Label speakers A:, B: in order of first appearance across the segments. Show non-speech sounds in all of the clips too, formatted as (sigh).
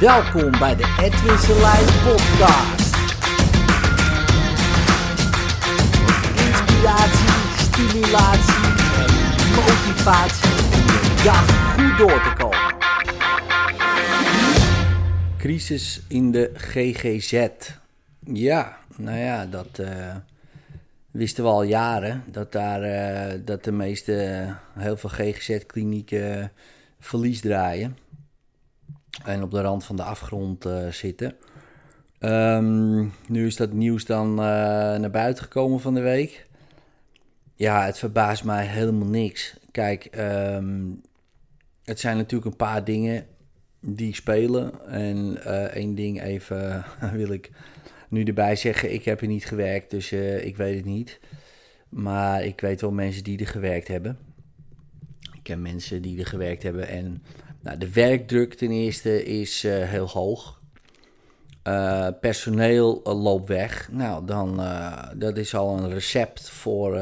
A: Welkom bij de Edwin Selijn podcast. Inspiratie, stimulatie en motivatie om dag goed door te komen. Crisis in de GGZ. Ja, nou ja, dat eh, wisten we al jaren. Dat, daar, eh, dat de meeste, heel veel GGZ-klinieken verlies draaien. En op de rand van de afgrond eh, zitten. Ehm, nu is dat nieuws dan eh, naar buiten gekomen van de week. Ja, het verbaast mij helemaal niks. Kijk, ehm, het zijn natuurlijk een paar dingen die spelen. En eh, één ding even (laughs) wil ik nu erbij zeggen. Ik heb er niet gewerkt, dus ik weet het niet. Maar ik weet wel mensen die er gewerkt hebben. Mensen die er gewerkt hebben en nou, de werkdruk ten eerste is uh, heel hoog. Uh, personeel uh, loopt weg. Nou, dan dat is al een recept voor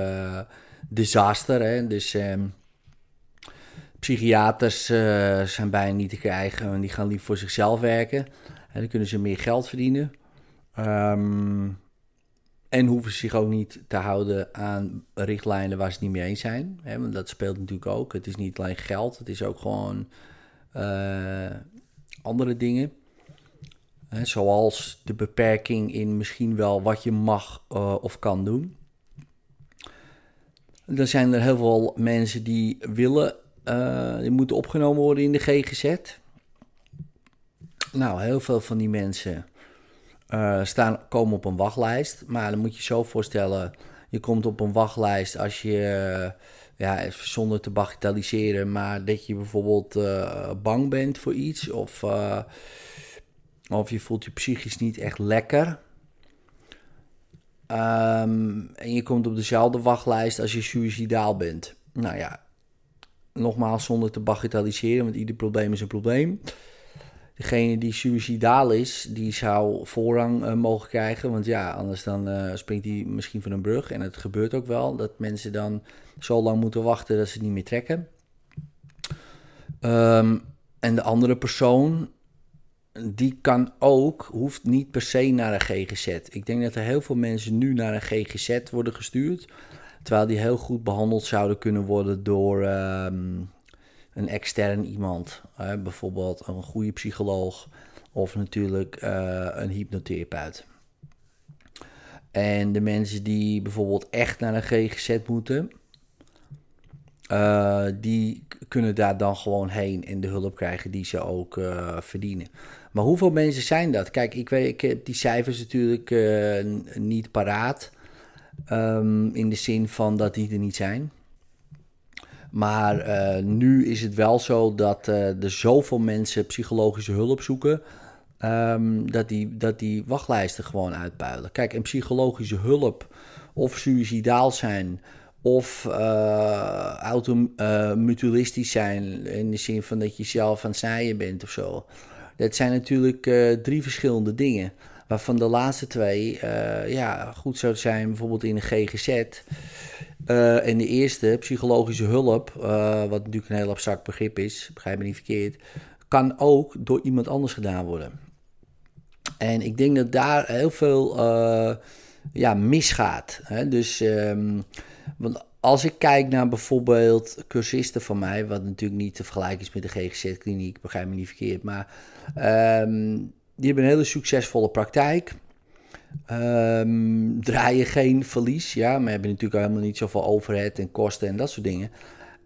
A: disaster. Hè? Dus um, psychiaters zijn bijna niet te krijgen. En die gaan liever voor zichzelf werken. En dan kunnen ze meer geld verdienen. Um, en hoeven zich ook niet te houden aan richtlijnen waar ze niet mee eens zijn. Hè? Want dat speelt natuurlijk ook. Het is niet alleen geld, het is ook gewoon uh, andere dingen. Uh, zoals de beperking in misschien wel wat je mag uh, of kan doen. Er zijn er heel veel mensen die willen, die moeten opgenomen worden in de GGZ. Nou, heel veel van die mensen staan, komen op een wachtlijst. Maar dan moet je zo voorstellen, je komt op een wachtlijst als je ja, zonder te bagatelliseren, maar dat je bijvoorbeeld uh, bang bent voor iets of, of je voelt je psychisch niet echt lekker. Um, en je komt op dezelfde wachtlijst als je suicidaal bent. Nou ja, nogmaals zonder te bagatelliseren, want ieder probleem is een probleem. Degene die suicidaal is, die zou voorrang uh, mogen krijgen. Want ja, anders dan uh, springt hij misschien van een brug. En het gebeurt ook wel dat mensen dan zo lang moeten wachten dat ze niet meer trekken. Um, en de andere persoon, die kan ook, hoeft niet per se naar een GGZ. Ik denk dat er heel veel mensen nu naar een GGZ worden gestuurd. Terwijl die heel goed behandeld zouden kunnen worden door um, een extern iemand. Bijvoorbeeld een goede psycholoog of natuurlijk uh, een hypnotherapeut. En de mensen die bijvoorbeeld echt naar een GGZ moeten, uh, die kunnen daar dan gewoon heen en de hulp krijgen die ze ook uh, verdienen. Maar hoeveel mensen zijn dat? Kijk, ik, weet, ik heb die cijfers natuurlijk niet paraat. Um, in de zin van dat die er niet zijn. Maar nu is het wel zo dat er zoveel mensen psychologische hulp zoeken. Um, dat, die, dat die wachtlijsten gewoon uitpuilen. Kijk, en psychologische hulp of suicidaal zijn of uh, automutualistisch zijn in de zin van dat je zelf aan het snijden bent of zo. Dat zijn natuurlijk drie verschillende dingen. Waarvan de laatste twee ja, goed zou zijn, bijvoorbeeld in de GGZ. En de eerste, psychologische hulp, wat natuurlijk een heel abstract begrip is, begrijp me niet verkeerd, kan ook door iemand anders gedaan worden. En ik denk dat daar heel veel ja, misgaat. Hè? Dus. Um, want als ik kijk naar bijvoorbeeld cursisten van mij, wat natuurlijk niet te vergelijken is met de GGZ-kliniek, begrijp me niet verkeerd, maar um, die hebben een hele succesvolle praktijk. Um, draaien geen verlies, ja, maar hebben natuurlijk helemaal niet zoveel overhead en kosten en dat soort dingen.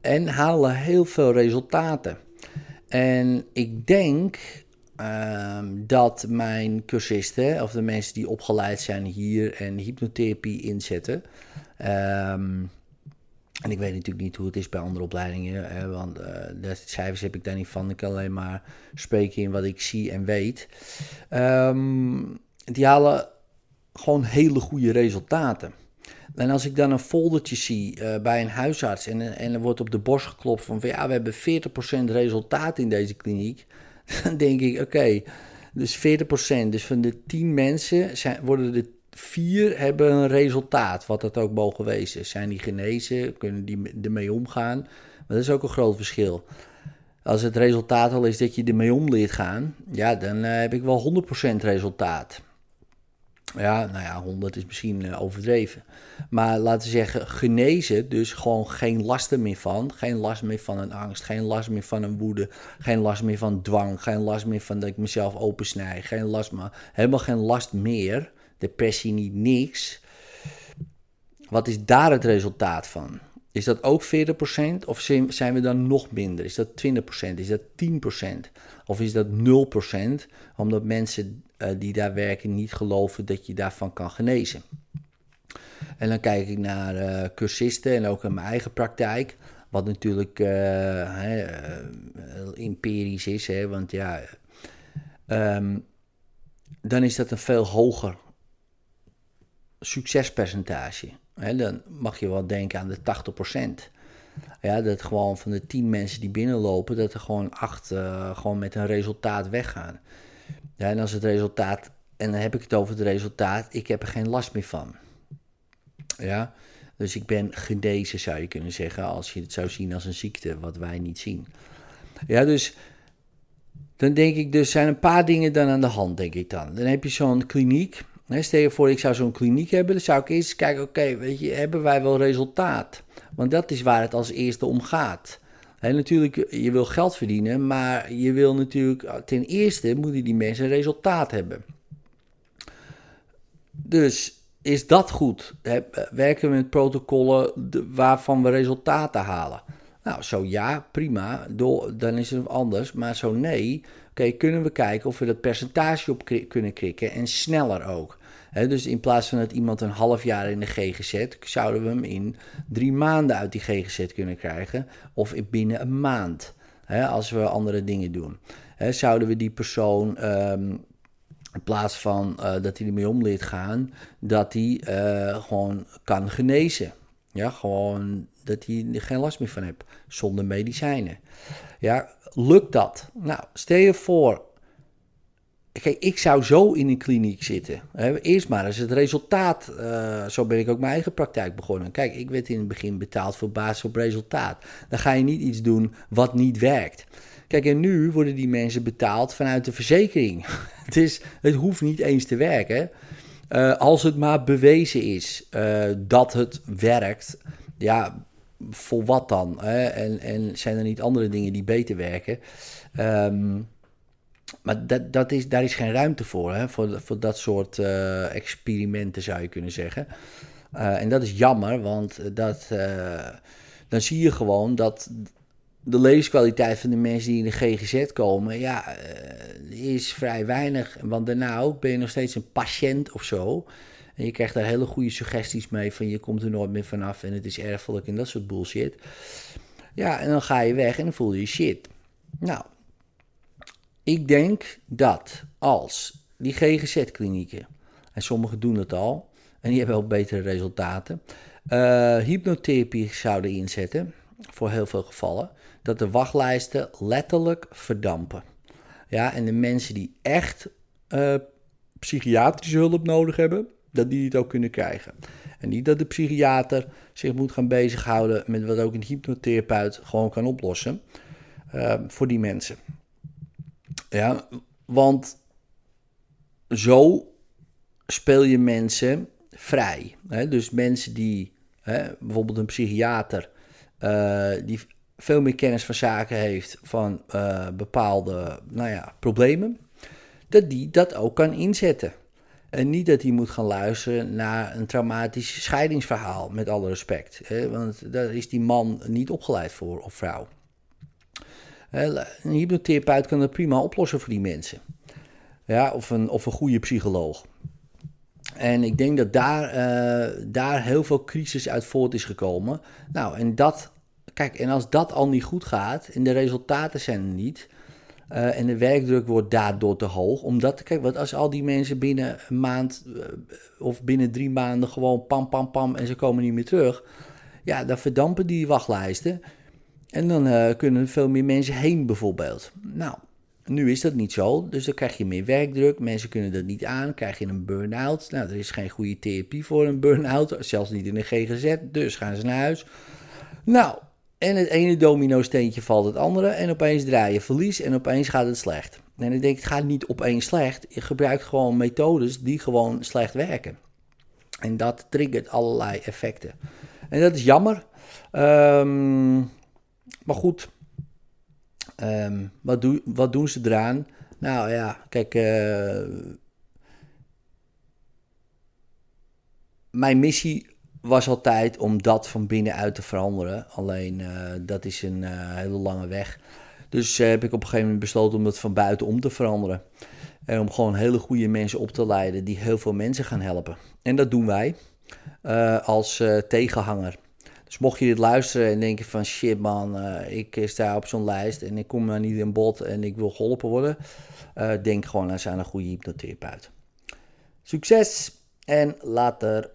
A: En halen heel veel resultaten. En ik denk um, dat mijn cursisten, of de mensen die opgeleid zijn hier en hypnotherapie inzetten, Um, en ik weet natuurlijk niet hoe het is bij andere opleidingen, hè, want uh, de cijfers heb ik daar niet van. Ik kan alleen maar spreken in wat ik zie en weet. Die halen gewoon hele goede resultaten. En als ik dan een foldertje zie uh, bij een huisarts en, en er wordt op de borst geklopt van, ja, we hebben 40% resultaat in deze kliniek, (laughs) dan denk ik, oké, dus 40%, dus van de 10 mensen zijn, worden er vier hebben een resultaat, wat dat ook mogen wezen. Zijn die genezen? Kunnen die ermee omgaan? Dat is ook een groot verschil. Als het resultaat al is dat je ermee om leert gaan, ja, dan heb ik wel 100% resultaat. Ja, nou ja, 100 is misschien uh, overdreven. Maar laten we zeggen, genezen, dus gewoon geen last meer van. Geen last meer van een angst, geen last meer van een woede, geen last meer van dwang, geen last meer van dat ik mezelf opensnij, geen last meer, helemaal geen last meer. Depressie niet, niks. Wat is daar het resultaat van? Is dat ook 40% of zijn we dan nog minder? Is dat 20%? Is dat 10%? Of is dat 0%? Omdat mensen uh, die daar werken niet geloven dat je daarvan kan genezen. En dan kijk ik naar uh, cursisten en ook in mijn eigen praktijk. Wat natuurlijk uh, empirisch is, hè, want ja, um, dan is dat een veel hoger succespercentage. Dan mag je wel denken aan de 80%. Ja, dat gewoon van de 10 mensen die binnenlopen, dat er gewoon acht uh, gewoon met een resultaat weggaan. Ja, en als het resultaat, en dan heb ik het over het resultaat, ik heb er geen last meer van. Ja, dus ik ben genezen zou je kunnen zeggen, als je het zou zien als een ziekte, wat wij niet zien. Ja, dus dan denk ik, dus zijn een paar dingen dan aan de hand, denk ik dan. Dan heb je zo'n kliniek. Stel je voor, ik zou zo'n kliniek hebben, dan zou ik eerst kijken, oké, weet je, hebben wij wel resultaat? Want dat is waar het als eerste om gaat. Natuurlijk, je wil geld verdienen, maar je wil natuurlijk, ten eerste moeten die mensen resultaat hebben. Dus is dat goed? werken we met protocollen waarvan we resultaten halen? Nou, zo ja, prima, dan is het anders. Maar zo nee, oké, kunnen we kijken of we dat percentage op kunnen krikken en sneller ook dus in plaats van dat iemand een half jaar in de GGZ, zouden we hem in drie maanden uit die GGZ kunnen krijgen. Of binnen een maand, als we andere dingen doen. zouden we die persoon ehm, in plaats van uh, dat hij ermee om leert gaan, dat hij uh, gewoon kan genezen. Ja, gewoon dat hij er geen last meer van heeft, zonder medicijnen. Ja, lukt dat? Nou, stel je voor, Kijk, ik zou zo in een kliniek zitten. Eerst maar eens het resultaat. Uh, zo ben ik ook mijn eigen praktijk begonnen. Kijk, ik werd in het begin betaald voor basis op resultaat. Dan ga je niet iets doen wat niet werkt. Kijk, en nu worden die mensen betaald vanuit de verzekering. (laughs) het, is, het hoeft niet eens te werken. Uh, als het maar bewezen is uh, dat het werkt. Ja, voor wat dan? Hè? En, en zijn er niet andere dingen die beter werken? Um, maar dat, dat is, daar is geen ruimte voor, hè? Voor, voor dat soort uh, experimenten zou je kunnen zeggen. Uh, en dat is jammer, want dat, uh, dan zie je gewoon dat de levenskwaliteit van de mensen die in de GGZ komen, ja, is vrij weinig. Want daarna ook ben je nog steeds een patiënt of zo. En je krijgt daar hele goede suggesties mee van je komt er nooit meer vanaf en het is erfelijk en dat soort bullshit. Ja, en dan ga je weg en dan voel je je shit. Nou, ik denk dat als die GGZ-klinieken, en sommigen doen het al, en die hebben ook betere resultaten, uh, hypnotherapie zouden inzetten, voor heel veel gevallen, dat de wachtlijsten letterlijk verdampen. Ja, en de mensen die echt uh, psychiatrische hulp nodig hebben, dat die het ook kunnen krijgen. En niet dat de psychiater zich moet gaan bezighouden met wat ook een hypnotherapeut gewoon kan oplossen uh, voor die mensen. Ja, want zo speel je mensen vrij. Hè? Dus mensen die, hè, bijvoorbeeld een psychiater, uh, die veel meer kennis van zaken heeft van uh, bepaalde nou ja, problemen, dat die dat ook kan inzetten. En niet dat hij moet gaan luisteren naar een traumatisch scheidingsverhaal, met alle respect. Hè? Want daar is die man niet opgeleid voor, of vrouw. Een hypnotherapeut kan dat prima oplossen voor die mensen. Ja, of, een, of een goede psycholoog. En ik denk dat daar, uh, daar heel veel crisis uit voort is gekomen. Nou, en dat, kijk, en als dat al niet goed gaat en de resultaten zijn er niet. Uh, en de werkdruk wordt daardoor te hoog. Omdat, kijk, wat als al die mensen binnen een maand uh, of binnen drie maanden gewoon pam, pam, pam en ze komen niet meer terug. Ja, dan verdampen die wachtlijsten. En dan uh, kunnen veel meer mensen heen bijvoorbeeld. Nou, nu is dat niet zo, dus dan krijg je meer werkdruk. Mensen kunnen dat niet aan, krijg je een burn-out. Nou, er is geen goede therapie voor een burn-out, zelfs niet in de GGZ, dus gaan ze naar huis. Nou, En het ene domino-steentje valt het andere. En opeens draai je verlies en opeens gaat het slecht. En ik denk, het gaat niet opeens slecht. Je gebruikt gewoon methodes die gewoon slecht werken. En dat triggert allerlei effecten. En dat is jammer. Um, maar goed, um, wat, doe, wat doen ze eraan? Nou ja, kijk, uh, mijn missie was altijd om dat van binnenuit te veranderen. Alleen uh, dat is een uh, hele lange weg. Dus heb ik op een gegeven moment besloten om dat van buitenom te veranderen. En om gewoon hele goede mensen op te leiden die heel veel mensen gaan helpen. En dat doen wij als tegenhanger. Dus mocht je dit luisteren en denken van shit man, ik sta op zo'n lijst en ik kom maar niet in bod en ik wil geholpen worden. denk gewoon aan zijn een goede hypnotherapeut. Succes en later.